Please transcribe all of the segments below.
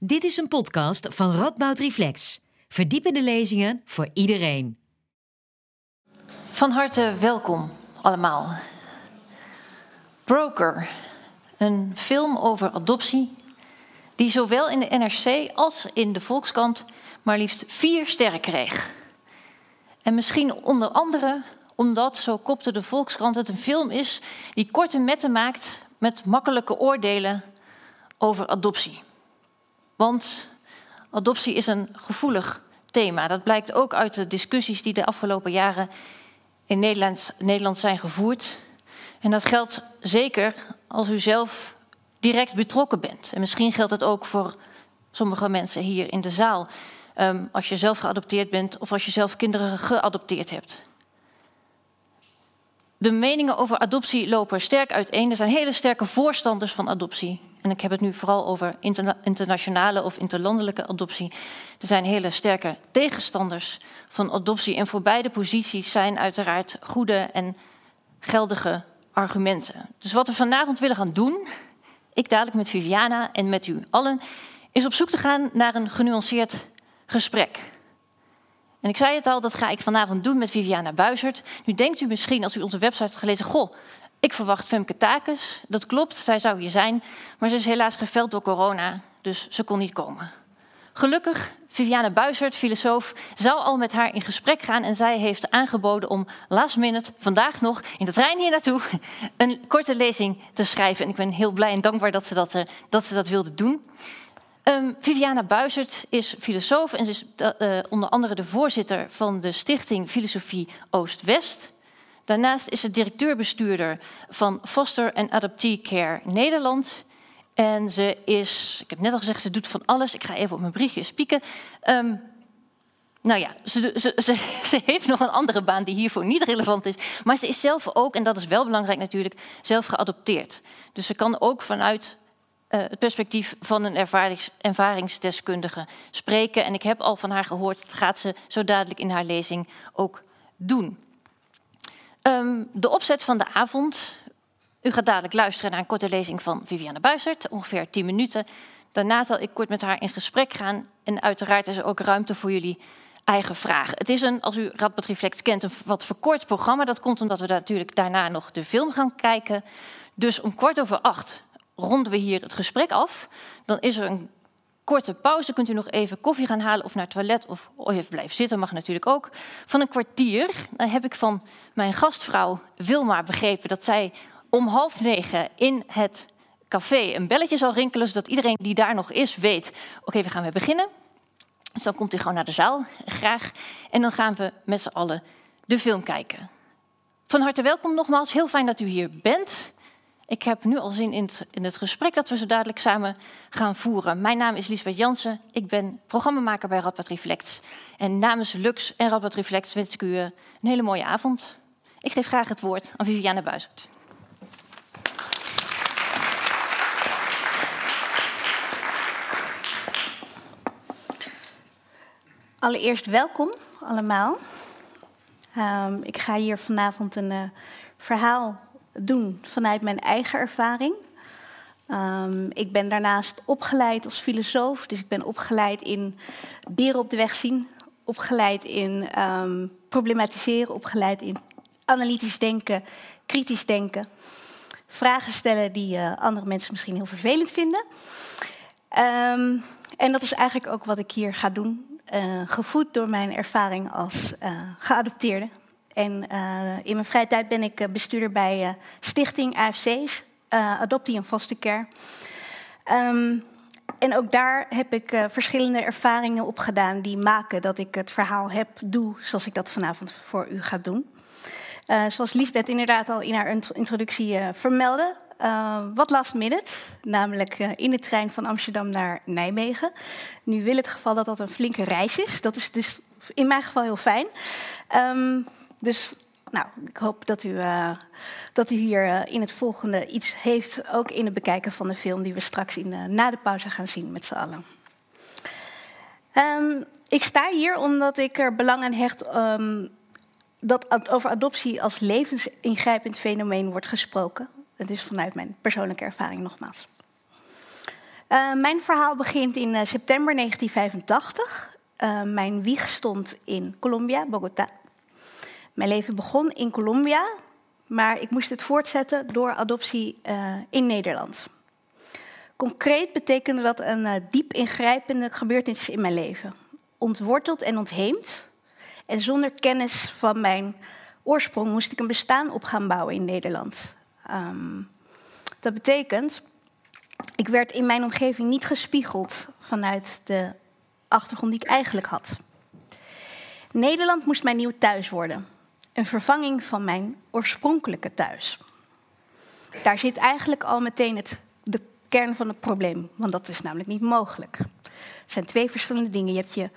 Dit is een podcast van Radboud Reflex. Verdiepende lezingen voor iedereen. Van harte welkom allemaal. Broker, een film over adoptie die zowel in de NRC als in de Volkskrant maar liefst vier sterren kreeg. En misschien onder andere omdat, zo kopte de Volkskrant, het een film is die korte metten maakt met makkelijke oordelen over adoptie. Want adoptie is een gevoelig thema. Dat blijkt ook uit de discussies die de afgelopen jaren in Nederland, Nederland zijn gevoerd. En dat geldt zeker als u zelf direct betrokken bent. En misschien geldt het ook voor sommige mensen hier in de zaal. Um, als je zelf geadopteerd bent of als je zelf kinderen geadopteerd hebt. De meningen over adoptie lopen sterk uiteen. Er zijn hele sterke voorstanders van adoptie. En ik heb het nu vooral over interna internationale of interlandelijke adoptie. Er zijn hele sterke tegenstanders van adoptie. En voor beide posities zijn uiteraard goede en geldige argumenten. Dus wat we vanavond willen gaan doen, ik dadelijk met Viviana en met u allen, is op zoek te gaan naar een genuanceerd gesprek. En ik zei het al, dat ga ik vanavond doen met Viviana Buizert. Nu denkt u misschien, als u onze website heeft gelezen... goh, ik verwacht Femke Takes. Dat klopt, zij zou hier zijn. Maar ze is helaas geveld door corona, dus ze kon niet komen. Gelukkig, Viviana Buizert, filosoof, zou al met haar in gesprek gaan... en zij heeft aangeboden om last minute, vandaag nog, in de trein hier naartoe... een korte lezing te schrijven. En ik ben heel blij en dankbaar dat ze dat, uh, dat, ze dat wilde doen. Um, Viviana Buizert is filosoof en ze is uh, onder andere de voorzitter van de stichting Filosofie Oost-West. Daarnaast is ze directeur-bestuurder van Foster and Adoptee Care Nederland. En ze is, ik heb net al gezegd, ze doet van alles. Ik ga even op mijn briefje spieken. Um, nou ja, ze, ze, ze, ze, heeft nog een andere baan die hiervoor niet relevant is. Maar ze is zelf ook, en dat is wel belangrijk natuurlijk, zelf geadopteerd. Dus ze kan ook vanuit uh, het perspectief van een ervarings, ervaringsdeskundige spreken. En ik heb al van haar gehoord, dat gaat ze zo dadelijk in haar lezing ook doen. Um, de opzet van de avond. U gaat dadelijk luisteren naar een korte lezing van Viviane Buizert, ongeveer 10 minuten. Daarna zal ik kort met haar in gesprek gaan. En uiteraard is er ook ruimte voor jullie eigen vragen. Het is een, als u Radboud Reflect kent, een wat verkort programma. Dat komt omdat we natuurlijk daarna nog de film gaan kijken. Dus om kwart over acht ronden we hier het gesprek af. Dan is er een korte pauze. Kunt u nog even koffie gaan halen of naar het toilet of even blijven zitten, mag natuurlijk ook. Van een kwartier. Dan heb ik van mijn gastvrouw Wilma begrepen dat zij om half negen in het café een belletje zal rinkelen, zodat iedereen die daar nog is weet: oké, we gaan weer beginnen. Dus dan komt u gewoon naar de zaal, graag. En dan gaan we met z'n allen de film kijken. Van harte welkom nogmaals. Heel fijn dat u hier bent. Ik heb nu al zin in het, in het, gesprek dat we zo dadelijk samen gaan voeren. Mijn naam is Lisbeth Jansen. Ik ben programmamaker bij Radboud Reflect. En namens Lux en Radboud Reflect wens ik u eh, een hele mooie avond. Ik geef graag het woord aan Viviane Buizert. Allereerst welkom allemaal. Um, ik ga hier vanavond een uh, verhaal doen vanuit mijn eigen ervaring. Um, ik ben daarnaast opgeleid als filosoof, dus ik ben opgeleid in beren op de weg zien, opgeleid in um, problematiseren, opgeleid in analytisch denken, kritisch denken, vragen stellen die uh, andere mensen misschien heel vervelend vinden. Um, en dat is eigenlijk ook wat ik hier ga doen, uh, gevoed door mijn ervaring als uh, geadopteerde. En uh, in mijn vrije tijd ben ik bestuurder bij uh, Stichting AFC's, Adoptie en Foster Care. Um, en ook daar heb ik verschillende ervaringen opgedaan die maken dat ik het verhaal heb, doe zoals ik dat vanavond voor u ga doen. zoals Liesbeth inderdaad al in haar introductie vermeldde, uh, wat last minute, namelijk in de trein van Amsterdam naar Nijmegen. Nu wil het geval dat dat een flinke reis is. Dat is dus in mijn geval heel fijn. Um, dus nou, ik hoop dat u, uh, dat u hier uh, in het volgende iets heeft, ook in het bekijken van de film die we straks in, uh, na de pauze gaan zien met z'n allen. Um, ik sta hier omdat ik er belang aan hecht um, dat over adoptie als levensingrijpend fenomeen wordt gesproken. Het is vanuit mijn persoonlijke ervaring nogmaals. Uh, mijn verhaal begint in september 1985. Uh, mijn wieg stond in Colombia, Bogota. Mijn leven begon in Colombia, maar ik moest het voortzetten door adoptie in Nederland. Concreet betekende dat een diep ingrijpende gebeurtenis in mijn leven. Ontworteld en ontheemd. En zonder kennis van mijn oorsprong moest ik een bestaan op gaan bouwen in Nederland. Um, dat betekent, ik werd in mijn omgeving niet gespiegeld vanuit de achtergrond die ik eigenlijk had. Nederland moest mijn nieuw thuis worden. Een vervanging van mijn oorspronkelijke thuis. Daar zit eigenlijk al meteen het, de kern van het probleem, want dat is namelijk niet mogelijk. Het zijn twee verschillende dingen. Je hebt je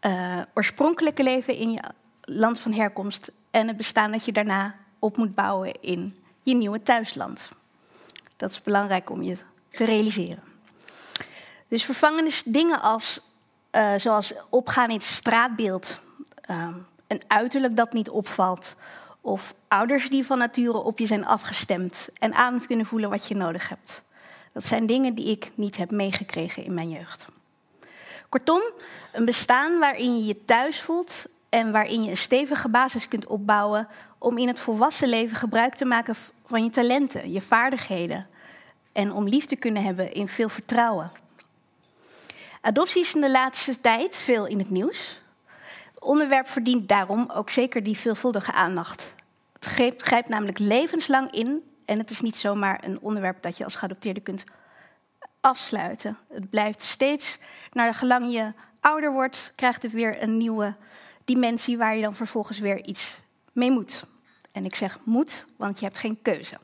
uh, oorspronkelijke leven in je land van herkomst en het bestaan dat je daarna op moet bouwen in je nieuwe thuisland. Dat is belangrijk om je te realiseren. Dus vervangen is dingen als, uh, zoals opgaan in het straatbeeld, uh, een uiterlijk dat niet opvalt, of ouders die van nature op je zijn afgestemd en aan kunnen voelen wat je nodig hebt. Dat zijn dingen die ik niet heb meegekregen in mijn jeugd. Kortom, een bestaan waarin je je thuis voelt en waarin je een stevige basis kunt opbouwen om in het volwassen leven gebruik te maken van je talenten, je vaardigheden en om lief te kunnen hebben in veel vertrouwen. Adoptie is in de laatste tijd veel in het nieuws. Onderwerp verdient daarom ook zeker die veelvuldige aandacht. Het grijpt, grijpt namelijk levenslang in en het is niet zomaar een onderwerp dat je als geadopteerde kunt afsluiten. Het blijft steeds, naar gelang je ouder wordt, krijgt het weer een nieuwe dimensie waar je dan vervolgens weer iets mee moet. En ik zeg moet, want je hebt geen keuze.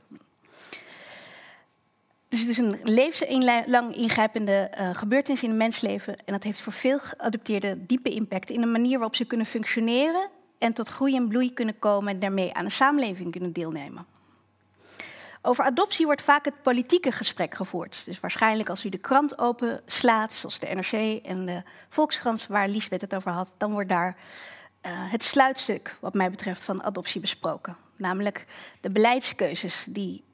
Dus het is een levenslang ingrijpende uh, gebeurtenis in een mensleven. En dat heeft voor veel geadopteerden diepe impact in de manier waarop ze kunnen functioneren en tot groei en bloei kunnen komen en daarmee aan de samenleving kunnen deelnemen. Over adoptie wordt vaak het politieke gesprek gevoerd. Dus waarschijnlijk als u de krant openslaat, zoals de NRC en de Volkskrant, waar Liesbeth het over had, dan wordt daar uh, het sluitstuk, wat mij betreft, van adoptie besproken. Namelijk de beleidskeuzes die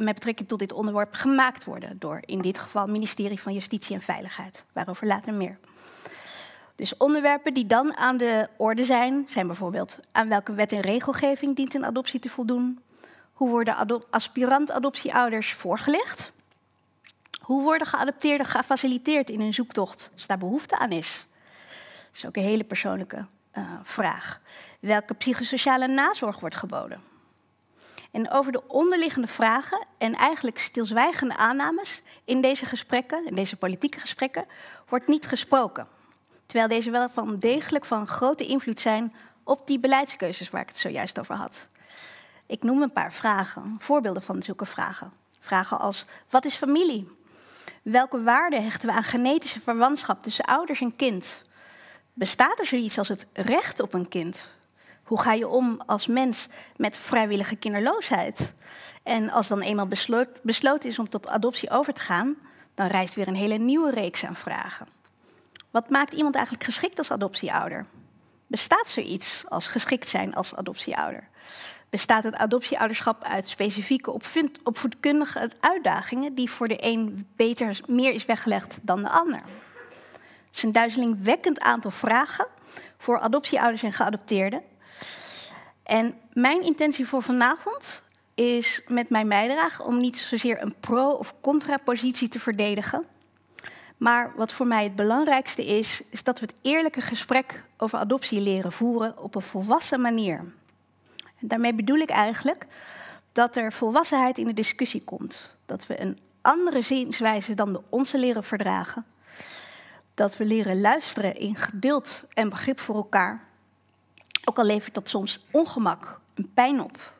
met betrekking tot dit onderwerp gemaakt worden door in dit geval het ministerie van Justitie en Veiligheid. Waarover later meer. Dus onderwerpen die dan aan de orde zijn, zijn bijvoorbeeld aan welke wet en regelgeving dient een adoptie te voldoen? Hoe worden aspirant-adoptieouders voorgelegd? Hoe worden geadopteerden gefaciliteerd in hun zoektocht als daar behoefte aan is? Dat is ook een hele persoonlijke uh, vraag. Welke psychosociale nazorg wordt geboden? En over de onderliggende vragen en eigenlijk stilzwijgende aannames in deze gesprekken, in deze politieke gesprekken, wordt niet gesproken. Terwijl deze wel van degelijk van grote invloed zijn op die beleidskeuzes waar ik het zojuist over had. Ik noem een paar vragen, voorbeelden van zulke vragen. Vragen als: wat is familie? Welke waarde hechten we aan genetische verwantschap tussen ouders en kind? Bestaat er zoiets als het recht op een kind? Hoe ga je om als mens met vrijwillige kinderloosheid? En als dan eenmaal besloten is om tot adoptie over te gaan, dan rijst weer een hele nieuwe reeks aan vragen. Wat maakt iemand eigenlijk geschikt als adoptieouder? Bestaat zoiets als geschikt zijn als adoptieouder? Bestaat het adoptieouderschap uit specifieke opvoedkundige uitdagingen die voor de een beter meer is weggelegd dan de ander? Het is een duizelingwekkend aantal vragen voor adoptieouders en geadopteerden en mijn intentie voor vanavond is met mijn bijdrage om niet zozeer een pro- of contra-positie te verdedigen. Maar wat voor mij het belangrijkste is, is dat we het eerlijke gesprek over adoptie leren voeren op een volwassen manier. En daarmee bedoel ik eigenlijk dat er volwassenheid in de discussie komt. Dat we een andere zienswijze dan de onze leren verdragen. Dat we leren luisteren in geduld en begrip voor elkaar. Ook al levert dat soms ongemak en pijn op.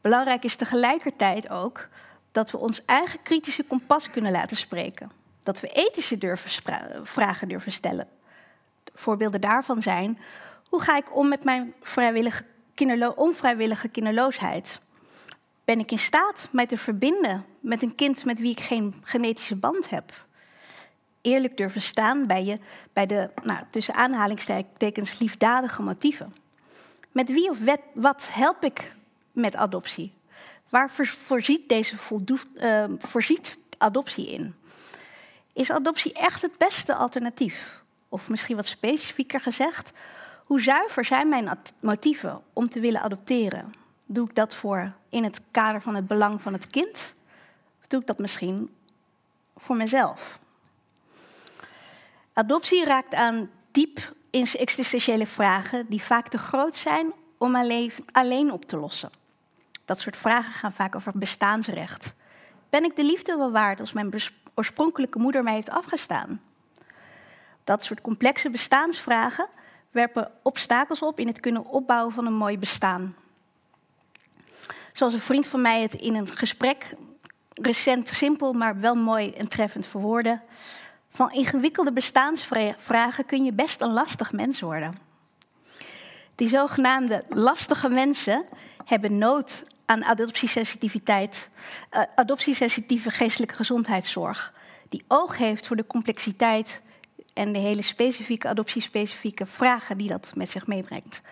Belangrijk is tegelijkertijd ook dat we ons eigen kritische kompas kunnen laten spreken. Dat we ethische durven vragen durven stellen. Voorbeelden daarvan zijn: hoe ga ik om met mijn vrijwillige onvrijwillige kinderloosheid? Ben ik in staat mij te verbinden met een kind met wie ik geen genetische band heb? Eerlijk durven staan bij, je, bij de nou, tussen aanhalingstekens liefdadige motieven. Met wie of wat help ik met adoptie? Waar voorziet deze voldoet, uh, voorziet adoptie in? Is adoptie echt het beste alternatief? Of misschien wat specifieker gezegd, hoe zuiver zijn mijn motieven om te willen adopteren? Doe ik dat voor in het kader van het belang van het kind? Of doe ik dat misschien voor mezelf? Adoptie raakt aan diep existentiële vragen die vaak te groot zijn om alleen, op te lossen. Dat soort vragen gaan vaak over bestaansrecht. Ben ik de liefde wel waard als mijn oorspronkelijke moeder mij heeft afgestaan? Dat soort complexe bestaansvragen werpen obstakels op in het kunnen opbouwen van een mooi bestaan. Zoals een vriend van mij het in een gesprek recent simpel, maar wel mooi en treffend verwoordde. Van ingewikkelde bestaansvragen kun je best een lastig mens worden. Die zogenaamde lastige mensen hebben nood aan adoptiesensitiviteit, uh, adoptiesensitieve geestelijke gezondheidszorg. Die oog heeft voor de complexiteit en de hele specifieke adoptiespecifieke vragen die dat met zich meebrengt.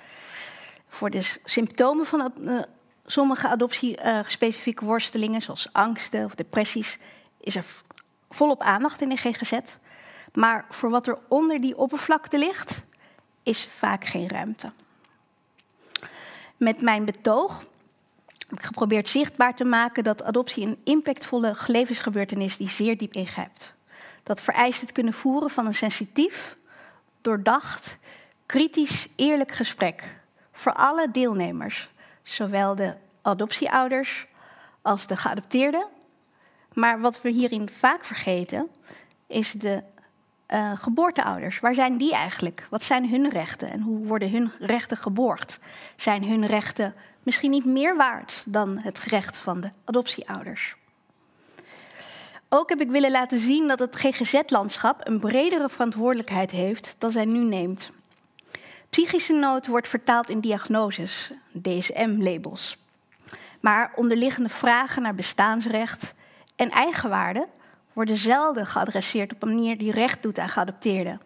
Voor de symptomen van uh, sommige adoptiespecifieke uh, worstelingen, zoals angsten of depressies, is er volop aandacht in de GGZ. Maar voor wat er onder die oppervlakte ligt, is vaak geen ruimte. Met mijn betoog heb ik geprobeerd zichtbaar te maken dat adoptie een impactvolle levensgebeurtenis die zeer diep ingrijpt. Dat vereist het kunnen voeren van een sensitief, doordacht, kritisch, eerlijk gesprek voor alle deelnemers, zowel de adoptieouders als de geadopteerden. Maar wat we hierin vaak vergeten, is de uh, geboorteouders. Waar zijn die eigenlijk? Wat zijn hun rechten en hoe worden hun rechten geborgd? Zijn hun rechten misschien niet meer waard dan het recht van de adoptieouders? Ook heb ik willen laten zien dat het GGZ-landschap een bredere verantwoordelijkheid heeft dan zij nu neemt. Psychische nood wordt vertaald in diagnoses, DSM-labels. Maar onderliggende vragen naar bestaansrecht en eigenwaarde worden zelden geadresseerd op een manier die recht doet aan geadopteerden.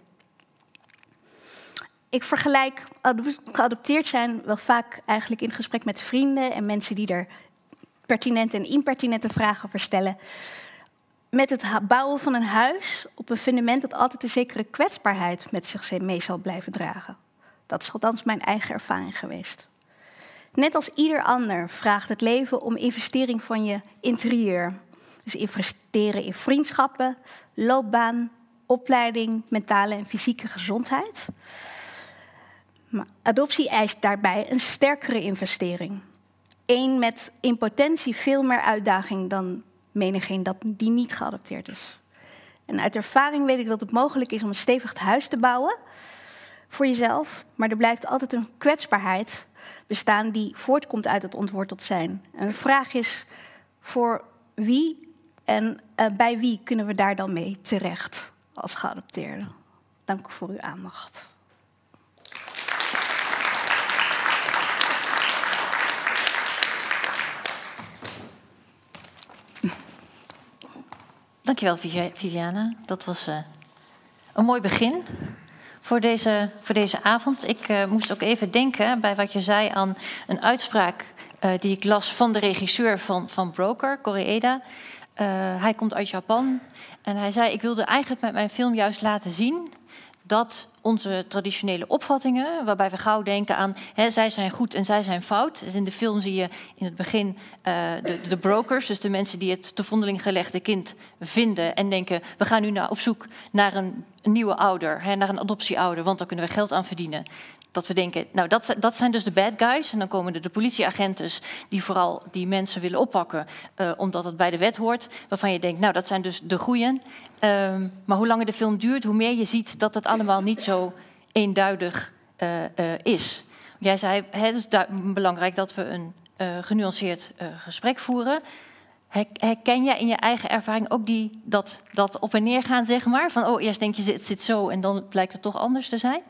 Ik vergelijk geadopteerd zijn wel vaak eigenlijk in gesprek met vrienden en mensen die er pertinente en impertinente vragen over stellen. Met het bouwen van een huis op een fundament dat altijd een zekere kwetsbaarheid met zich mee zal blijven dragen. Dat is althans mijn eigen ervaring geweest. Net als ieder ander vraagt het leven om investering van je interieur, dus investeren in vriendschappen, loopbaan, opleiding, mentale en fysieke gezondheid. Maar adoptie eist daarbij een sterkere investering. Eén met in potentie veel meer uitdaging dan menigeen dat die niet geadopteerd is. En uit ervaring weet ik dat het mogelijk is om een stevig huis te bouwen voor jezelf, maar er blijft altijd een kwetsbaarheid bestaan die voortkomt uit het ontworteld zijn. En de vraag is voor wie en uh, bij wie kunnen we daar dan mee terecht als geadopteerden? Dank voor uw aandacht. Dankjewel, Viviana. Dat was uh, een mooi begin voor deze, voor deze avond. Ik uh, moest ook even denken bij wat je zei aan een uitspraak die ik las van de regisseur van, van Broker, Koreeda. Uh, hij komt uit Japan. En hij zei: Ik wilde eigenlijk met mijn film juist laten zien dat onze traditionele opvattingen, waarbij we gauw denken aan hè, zij zijn goed en zij zijn fout. Dus in de film zie je in het begin uh, de, de, brokers, dus de mensen die het te vondeling gelegde kind vinden en denken: we gaan nu op zoek naar een, nieuwe ouder, hè, naar een adoptieouder, want daar kunnen we geld aan verdienen dat we denken, nou dat, dat zijn dus de bad guys. En dan komen er de politieagenten die vooral die mensen willen oppakken, uh, omdat het bij de wet hoort. Waarvan je denkt, nou dat zijn dus de goeien. Uh, maar hoe langer de film duurt, hoe meer je ziet dat het allemaal niet zo eenduidig uh, is. Jij zei, het is belangrijk dat we een genuanceerd gesprek voeren. Herken jij in je eigen ervaring ook die, dat, dat op en neer gaan, zeg maar? Van, oh, eerst denk je, het zit zo en dan blijkt het toch anders te zijn?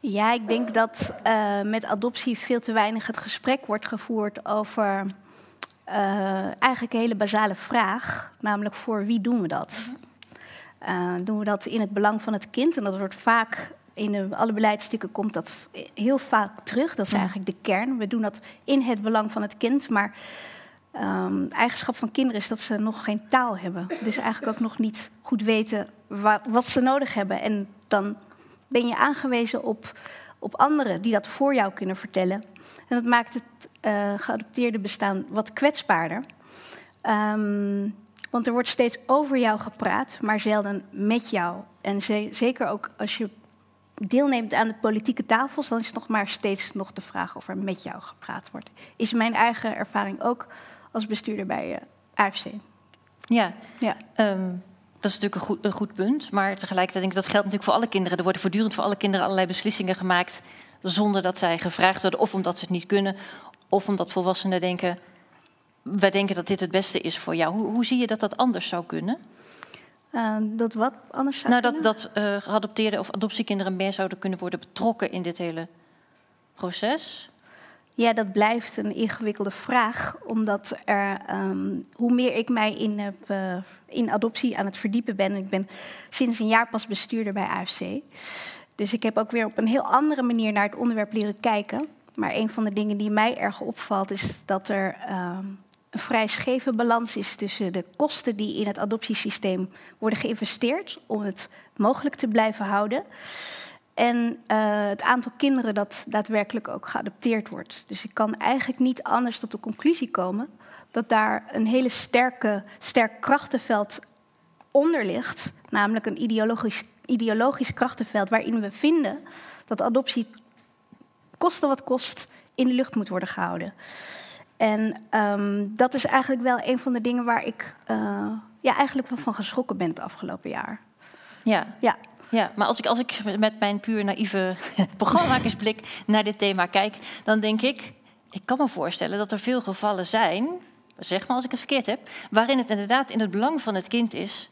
Ja, ik denk dat uh, met adoptie veel te weinig het gesprek wordt gevoerd over uh, eigenlijk een hele basale vraag, namelijk voor wie doen we dat? Uh, doen we dat in het belang van het kind? En dat wordt vaak in alle beleidstukken komt dat heel vaak terug. Dat is eigenlijk de kern. We doen dat in het belang van het kind, maar um, eigenschap van kinderen is dat ze nog geen taal hebben. Dus eigenlijk ook nog niet goed weten wat, wat ze nodig hebben. En dan ben je aangewezen op, op anderen die dat voor jou kunnen vertellen. En dat maakt het uh, geadopteerde bestaan wat kwetsbaarder. Um, want er wordt steeds over jou gepraat, maar zelden met jou. En zeker ook als je deelneemt aan de politieke tafels, dan is het nog maar steeds nog de vraag of er met jou gepraat wordt. Is mijn eigen ervaring ook als bestuurder bij uh, eh, AFC. Ja, ja. Um, dat is natuurlijk een goed, een goed, punt. Maar tegelijkertijd denk ik dat geldt natuurlijk voor alle kinderen. Er worden voortdurend voor alle kinderen allerlei beslissingen gemaakt zonder dat zij gevraagd worden, of omdat ze het niet kunnen, of omdat volwassenen denken: wij denken dat dit het beste is voor jou. Hoe, hoe zie je dat dat anders zou kunnen? Uh, dat wat anders zou nou, kunnen? dat, dat uh, geadopteerde of adoptiekinderen meer zouden kunnen worden betrokken in dit hele proces. Ja, dat blijft een ingewikkelde vraag, omdat er, um, hoe meer ik mij in, heb, uh, in adoptie aan het verdiepen ben, ik ben sinds een jaar pas bestuurder bij AFC, dus ik heb ook weer op een heel andere manier naar het onderwerp leren kijken. Maar een van de dingen die mij erg opvalt, is dat er uh, een vrij scheve balans is tussen de kosten die in het adoptiesysteem worden geïnvesteerd om het mogelijk te blijven houden. En uh, het aantal kinderen dat daadwerkelijk ook geadopteerd wordt. Dus ik kan eigenlijk niet anders tot de conclusie komen dat daar een hele sterke, sterk krachtenveld onder ligt. Namelijk een ideologisch, ideologisch krachtenveld waarin we vinden dat adoptie koste wat kost in de lucht moet worden gehouden. En um, dat is eigenlijk wel een van de dingen waar ik uh, ja, eigenlijk wel van geschrokken ben het afgelopen jaar. Ja. ja. Ja, maar als ik, als ik met mijn puur naïeve programmamakersblik naar dit thema kijk, dan denk ik, ik kan me voorstellen dat er veel gevallen zijn, zeg maar als ik het verkeerd heb, waarin het inderdaad in het belang van het kind is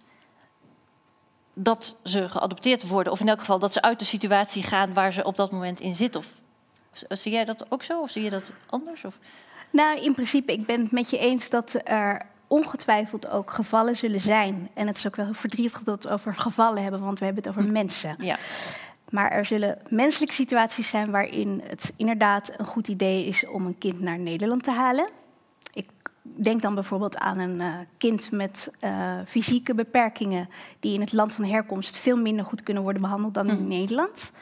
dat ze geadopteerd worden, of in elk geval dat ze uit de situatie gaan waar ze op dat moment in zitten. Of, zie jij dat ook zo, of zie je dat anders? Of? Nou, in principe, ik ben het met je eens dat er ongetwijfeld ook gevallen zullen zijn. En het is ook wel verdrietig dat we het over gevallen hebben, want we hebben het over hm. mensen. Ja. Maar er zullen menselijke situaties zijn waarin het inderdaad een goed idee is om een kind naar Nederland te halen. Ik denk dan bijvoorbeeld aan een uh, kind met uh, fysieke beperkingen, die in het land van herkomst veel minder goed kunnen worden behandeld dan in hm. Nederland.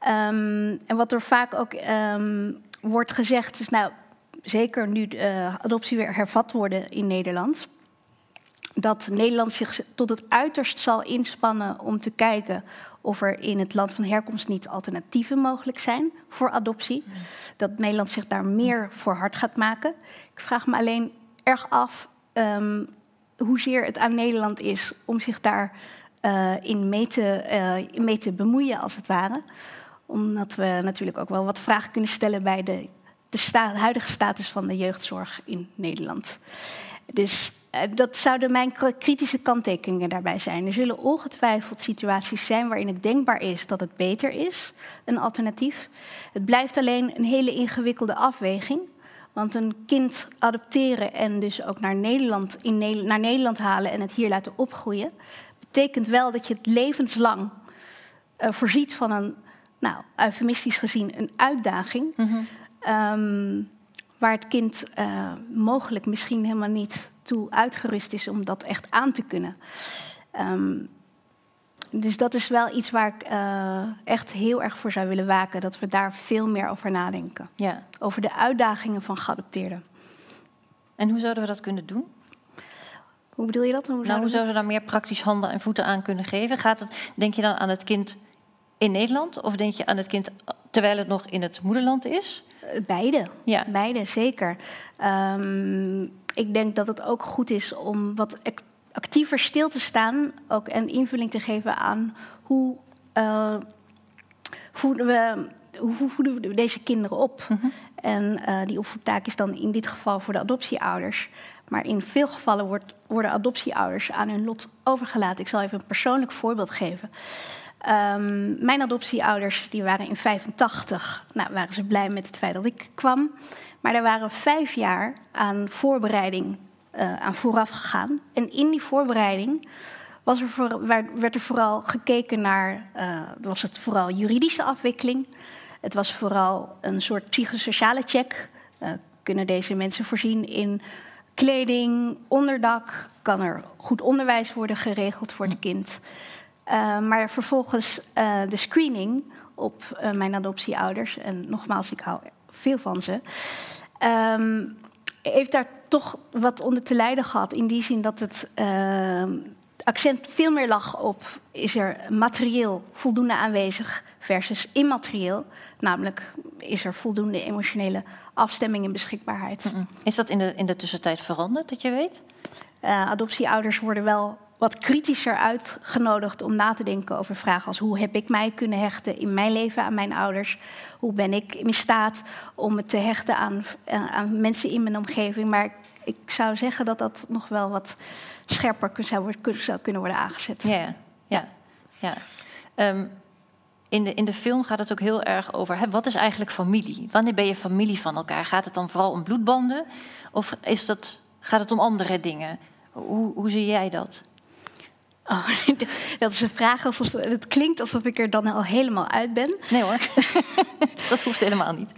Um, en wat er vaak ook um, wordt gezegd is, nou, zeker nu de uh, adoptie weer hervat worden in Nederland, dat Nederland zich tot het uiterst zal inspannen om te kijken of er in het land van herkomst niet alternatieven mogelijk zijn voor adoptie. Dat Nederland zich daar meer voor hard gaat maken. Ik vraag me alleen erg af um, hoezeer het aan Nederland is om zich daar uh, in mee te, uh, mee te bemoeien, als het ware. Omdat we natuurlijk ook wel wat vragen kunnen stellen bij de de, huidige status van de jeugdzorg in Nederland. Dus uh, dat zouden mijn kritische kanttekeningen daarbij zijn. Er zullen ongetwijfeld situaties zijn waarin het denkbaar is dat het beter is, een alternatief. Het blijft alleen een hele ingewikkelde afweging. Want een kind adopteren en dus ook naar Nederland, in naar Nederland halen en het hier laten opgroeien, betekent wel dat je het levenslang uh, voorziet van een, nou, eufemistisch gezien, een uitdaging. -hmm. Um, waar het kind uh, mogelijk misschien helemaal niet toe uitgerust is om dat echt aan te kunnen. Um, dus dat is wel iets waar ik uh, echt heel erg voor zou willen waken. Dat we daar veel meer over nadenken. Ja. Over de uitdagingen van geadopteerden. En hoe zouden we dat kunnen doen? Hoe bedoel je dat? Hoe, nou, hoe zouden we daar meer praktisch handen en voeten aan kunnen geven? Gaat het, denk je dan aan het kind in Nederland? Of denk je aan het kind terwijl het nog in het moederland is? Beide, ja. beide zeker. Um, ik denk dat het ook goed is om wat actiever stil te staan ook en invulling te geven aan hoe, uh, voeden, we, hoe voeden we deze kinderen op. Mm -hmm. En uh, die opvoedtaak is dan in dit geval voor de adoptieouders. Maar in veel gevallen wordt, worden adoptieouders aan hun lot overgelaten. Ik zal even een persoonlijk voorbeeld geven. Um, mijn adoptieouders die waren in 85. Nou, waren ze blij met het feit dat ik kwam. Maar er waren vijf jaar aan voorbereiding uh, aan vooraf gegaan. En in die voorbereiding was er werd er vooral gekeken naar... Uh, was het vooral juridische afwikkeling. Het was vooral een soort psychosociale check. Uh, kunnen deze mensen voorzien in kleding, onderdak, kan er goed onderwijs worden geregeld voor het kind. Uh, maar vervolgens uh, de screening op uh, mijn adoptieouders, en nogmaals, ik hou veel van ze, um, heeft daar toch wat onder te lijden gehad. In die zin dat het ehm, accent veel meer lag op: is er materieel voldoende aanwezig versus immaterieel? Namelijk, is er voldoende emotionele afstemming en beschikbaarheid? Is dat in de, in de tussentijd veranderd, dat je weet? Adoptieouders worden wel wat kritischer uitgenodigd om na te denken over vragen als hoe heb ik mij kunnen hechten in mijn leven aan mijn ouders? Hoe ben ik in staat om me te hechten aan, uh, aan mensen in mijn omgeving? Maar ik zou zeggen dat dat nog wel wat scherper zou, kunnen worden aangezet. Ja, ja, ja. Um, in, de, in de film gaat het ook heel erg over wat is eigenlijk familie? Wanneer ben je familie van elkaar? Gaat het dan vooral om bloedbanden? Of is dat, gaat het om andere dingen? Hoe, hoe zie jij dat? Oh, dat is een vraag. Alsof, het klinkt alsof ik er dan al helemaal uit ben. Nee hoor, dat hoeft helemaal niet.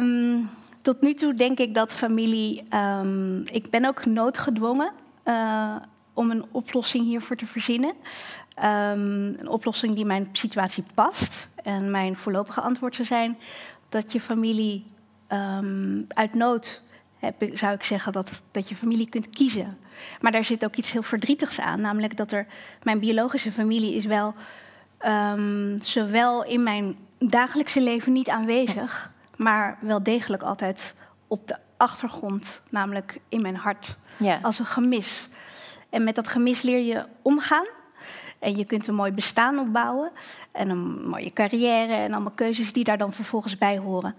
Um, tot nu toe denk ik dat familie. Um, ik ben ook noodgedwongen uh, om een oplossing hiervoor te verzinnen. Um, een oplossing die mijn situatie past. En mijn voorlopige antwoord zou zijn dat je familie uit nood, heb, zou ik zeggen, dat, dat je familie kunt kiezen. Maar daar zit ook iets heel verdrietigs aan, namelijk dat er mijn biologische familie is wel um, zowel in mijn dagelijkse leven niet aanwezig, maar wel degelijk altijd op de achtergrond, namelijk in mijn hart, ja. als een gemis. En met dat gemis leer je omgaan. En je kunt een mooi bestaan opbouwen. En een mooie carrière en allemaal keuzes die daar dan vervolgens bij horen.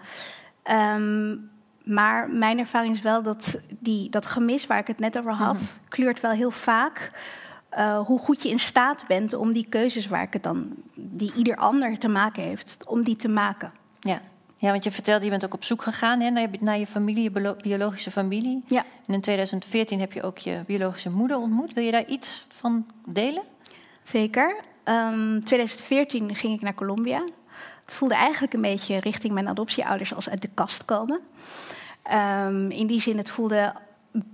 Um, maar mijn ervaring is wel dat die, dat gemis waar ik het net over had, mm kleurt wel heel vaak uh, hoe goed je in staat bent om die keuzes waar ik het dan, die ieder ander te maken heeft, om die te maken. Ja. Ja, want je vertelde, je bent ook op zoek gegaan hè, naar, je, naar je familie, je biologische familie. Ja. En in 2014 heb je ook je biologische moeder ontmoet. Wil je daar iets van delen? Zeker. Um, ehm, 2014 ging ik naar Colombia. Het voelde eigenlijk een beetje richting mijn adoptieouders als uit de kast komen. Um, in die zin, het voelde.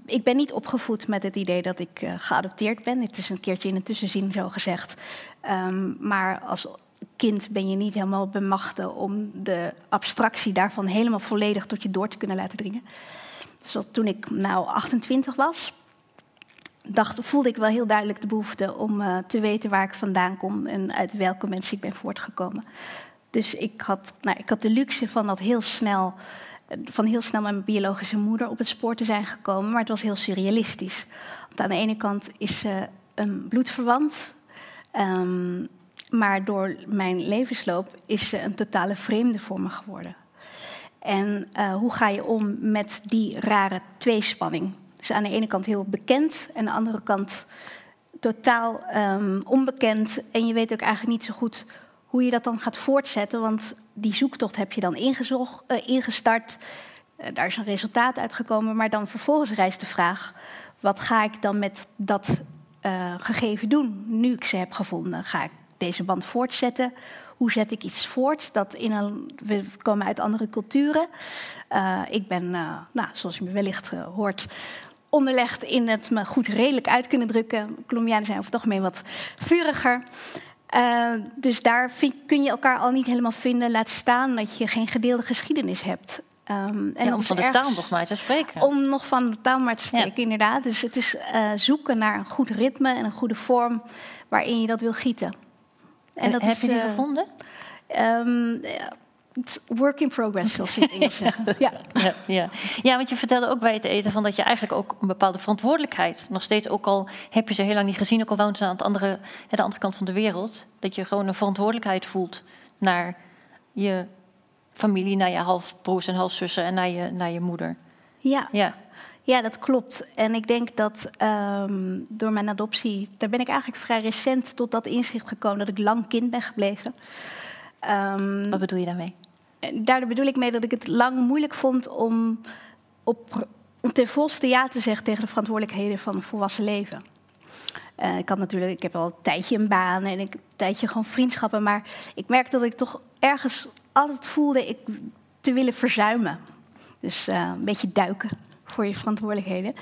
Ik ben niet opgevoed met het idee dat ik uh, geadopteerd ben. Het is een keertje in een tussenzin zo gezegd. Um, maar als kind ben je niet helemaal bemachtigd om de abstractie daarvan helemaal volledig tot je door te kunnen laten dringen. Dus toen ik nou 28 was, dacht, voelde ik wel heel duidelijk de behoefte om uh, te weten waar ik vandaan kom en uit welke mensen ik ben voortgekomen. Dus ik had, nou, ik had de luxe van dat heel snel, van heel snel mijn biologische moeder op het spoor te zijn gekomen, maar het was heel surrealistisch. Want aan de ene kant is ze een bloedverwant, um, maar door mijn levensloop is ze een totale vreemde voor me geworden. En uh, hoe ga je om met die rare tweespanning? Dus aan de ene kant heel bekend en aan de andere kant totaal um, onbekend. En je weet ook eigenlijk niet zo goed hoe je dat dan gaat voortzetten. Want die zoektocht heb je dan uh, ingestart. Uh, daar is een resultaat uitgekomen. Maar dan vervolgens rijst de vraag: wat ga ik dan met dat uh, gegeven doen? Nu ik ze heb gevonden, ga ik deze band voortzetten? Hoe zet ik iets voort? Dat in een, we komen uit andere culturen. ik ben, nou, zoals je me wellicht hoort, onderlegd in het me goed redelijk uit kunnen drukken. Colombianen zijn over het algemeen wat vuriger. Uh, dus daar vind, kun je elkaar al niet helemaal vinden. Laat staan dat je geen gedeelde geschiedenis hebt. Um, en ja, om van de taal nog maar te spreken. Om nog van de taal maar te spreken, ja. inderdaad. Dus het is uh, zoeken naar een goed ritme en een goede vorm waarin je dat wil gieten. En, dat heb is, je die uh, gevonden? Um, work in progress, zoals ze het zeggen. Ja. Ja, ja. ja, want je vertelde ook bij het eten van dat je eigenlijk ook een bepaalde verantwoordelijkheid, nog steeds ook al heb je ze heel lang niet gezien, ook al woont ze aan, het andere, de andere kant van de wereld, dat je gewoon een verantwoordelijkheid voelt naar je familie, naar je halfbroers en halfzussen en naar je, naar je moeder. Ja. ja. Ja, dat klopt. En ik denk dat um, door mijn adoptie, daar ben ik eigenlijk vrij recent tot dat inzicht gekomen dat ik lang kind ben gebleven. Um, Wat bedoel je daarmee? Daar bedoel ik mee dat ik het lang moeilijk vond om, op, om ten volste ja te zeggen tegen de verantwoordelijkheden van een volwassen leven. Uh, ik had natuurlijk, ik heb al een tijdje een baan en ik, een tijdje gewoon vriendschappen, maar ik merkte dat ik toch ergens altijd voelde ik te willen verzuimen. Dus uh, een beetje duiken voor je verantwoordelijkheden.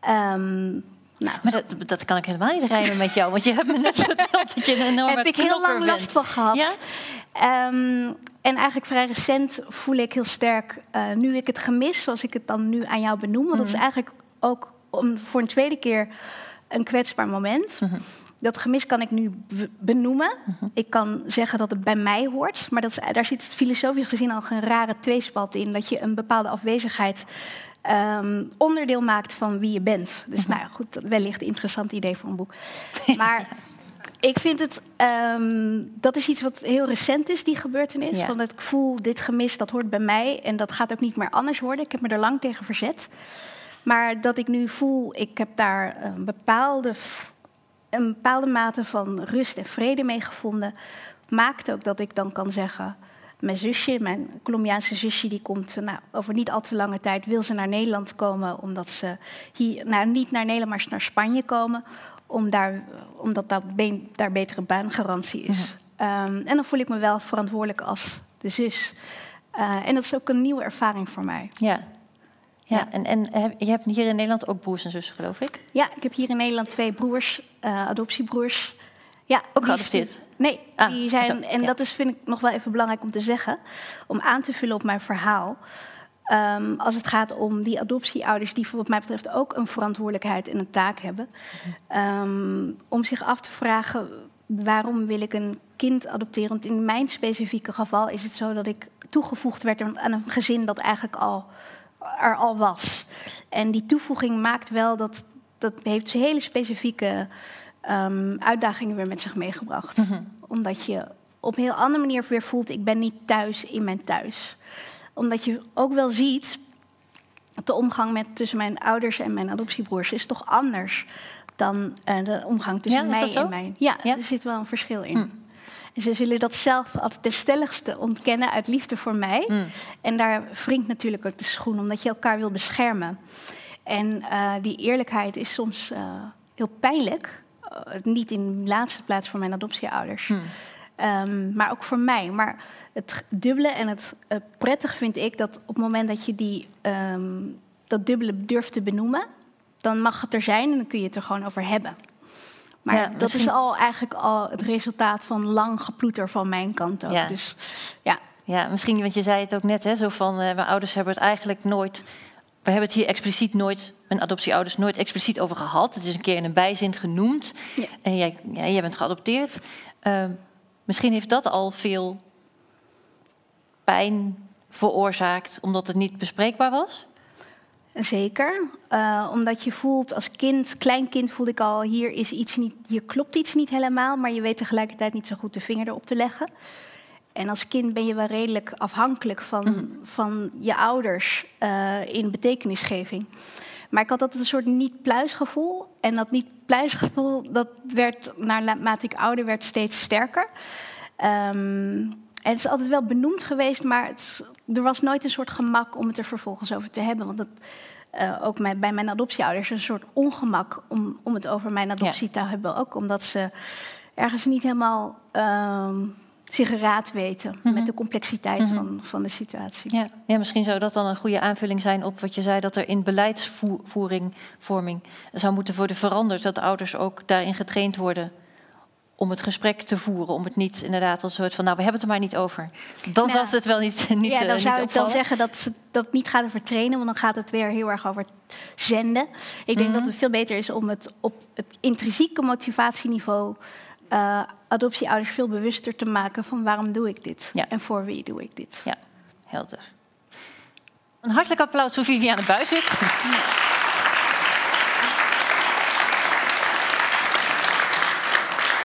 Ehm, nou, maar dat, dat kan ik helemaal niet rijmen met jou, want je hebt me net verteld dat je een enorme Heb ik heel lang bent. last van gehad. Ja? Ehm, en eigenlijk vrij recent voel ik heel sterk, uh, nu ik het gemis, zoals ik het dan nu aan jou benoem. Want dat is mhm. eigenlijk ook om, voor een tweede keer een kwetsbaar moment. Mhm. Dat gemis kan ik nu benoemen. Mhm. Ik kan zeggen dat het bij mij hoort. Maar dat is, daar zit filosofisch gezien al een rare tweespalt in. Dat je een bepaalde afwezigheid um, onderdeel maakt van wie je bent. Dus nou ja, goed, wellicht een interessant idee voor een boek. Maar ik vind het, um, dat is iets wat heel recent is, die gebeurtenis. Ja. Van het, ik voel dit gemis, dat hoort bij mij. En dat gaat ook niet meer anders worden. Ik heb me er lang tegen verzet. Maar dat ik nu voel, ik heb daar een bepaalde, een bepaalde mate van rust en vrede mee gevonden. Maakt ook dat ik dan kan zeggen mijn zusje, mijn Colombiaanse zusje, die komt nou, over niet al te lange tijd, wil ze naar Nederland komen, omdat ze hier, nou niet naar Nederland, maar naar Spanje komen, om daar, omdat dat daar betere baangarantie is. Ehm, en dan voel ik me wel verantwoordelijk als de zus. Uh, en dat is ook een nieuwe ervaring voor mij. Ja. Ja, en, en je hebt hier in Nederland ook broers en zussen, geloof ik? Ja, ik heb hier in Nederland twee broers, uh, adoptiebroers. Ja, ook geadopteerd? Nee, ah, die zijn, en dat is, vind ik nog wel even belangrijk om te zeggen, om aan te vullen op mijn verhaal. Um, als het gaat om die adoptieouders, die wat mij betreft ook een verantwoordelijkheid en een taak hebben, um, om zich af te vragen waarom wil ik een kind adopteren. Want in mijn specifieke geval is het zo dat ik toegevoegd werd aan een gezin dat eigenlijk al er al was. En die toevoeging maakt wel dat dat heeft hele specifieke um, uitdagingen weer met zich meegebracht. Mhm. Omdat je op een heel andere manier weer voelt, ik ben niet thuis in mijn thuis. Omdat je ook wel ziet dat de omgang met, tussen mijn ouders en mijn adoptiebroers is toch anders dan uh, de omgang tussen mij en mijn. Ja, ja, er zit wel een verschil in. Mm. En ze zullen dat zelf altijd ten stelligste ontkennen uit liefde voor mij. Mm. En daar wringt natuurlijk ook de schoen, omdat je elkaar wil beschermen. En uh, die eerlijkheid is soms uh, heel pijnlijk. Eh, niet in de laatste plaats voor mijn adoptieouders. Hmm. Um, maar ook voor mij. Maar het dubbele en het uh, prettige vind ik dat op het moment dat je die, um, dat dubbele durft te benoemen, dan mag het er zijn en dan kun je het er gewoon over hebben. Maar ja, dat is al eigenlijk al het resultaat van lang geploeter van mijn kant ook. Ja. Dus, ja. ja, misschien, want je zei het ook net, hè, zo van uh, mijn ouders hebben het eigenlijk nooit we hebben het hier expliciet nooit, mijn adoptieouders, nooit expliciet over gehad. Het is een keer in een bijzin genoemd. Ja. En jij, jij bent geadopteerd. Uh, misschien heeft dat al veel pijn veroorzaakt, omdat het niet bespreekbaar was? Zeker, uh, omdat je voelt als kind, klein kind voelde ik al, hier, is iets niet, hier klopt iets niet helemaal, maar je weet tegelijkertijd niet zo goed de vinger erop te leggen. En als kind ben je wel redelijk afhankelijk van, mhm. van je ouders uh, in betekenisgeving. Maar ik had altijd een soort niet-pluisgevoel. En dat niet-pluisgevoel, dat werd naarmate ik ouder werd steeds sterker. Um, en het is altijd wel benoemd geweest, maar het, er was nooit een soort gemak om het er vervolgens over te hebben. Want het, uh, ook mijn, bij mijn adoptieouders een soort ongemak om, om het over mijn adoptie te hebben. Ook omdat ze ergens niet helemaal... Uh, zich raad weten met mhm. de complexiteit mhm. van, van de situatie. Ja. ja, misschien zou dat dan een goede aanvulling zijn op wat je zei, dat er in beleidsvoering vorming zou moeten worden veranderd. Dat ouders ook daarin getraind worden om het gesprek te voeren. Om het niet inderdaad als soort van, nou, we hebben het er maar niet over. Dan nou, zal het wel niet, niet Ja, dan uh, zou ik dan zeggen dat ze dat niet gaat over trainen, want dan gaat het weer heel erg over zenden. Ik denk mhm. dat het veel beter is om het op het intrinsieke motivatieniveau uh, adoptieouders veel bewuster te maken van waarom doe ik dit en voor wie doe ik dit. Ja, helder. Een hartelijk applaus voor Viviane Buizit.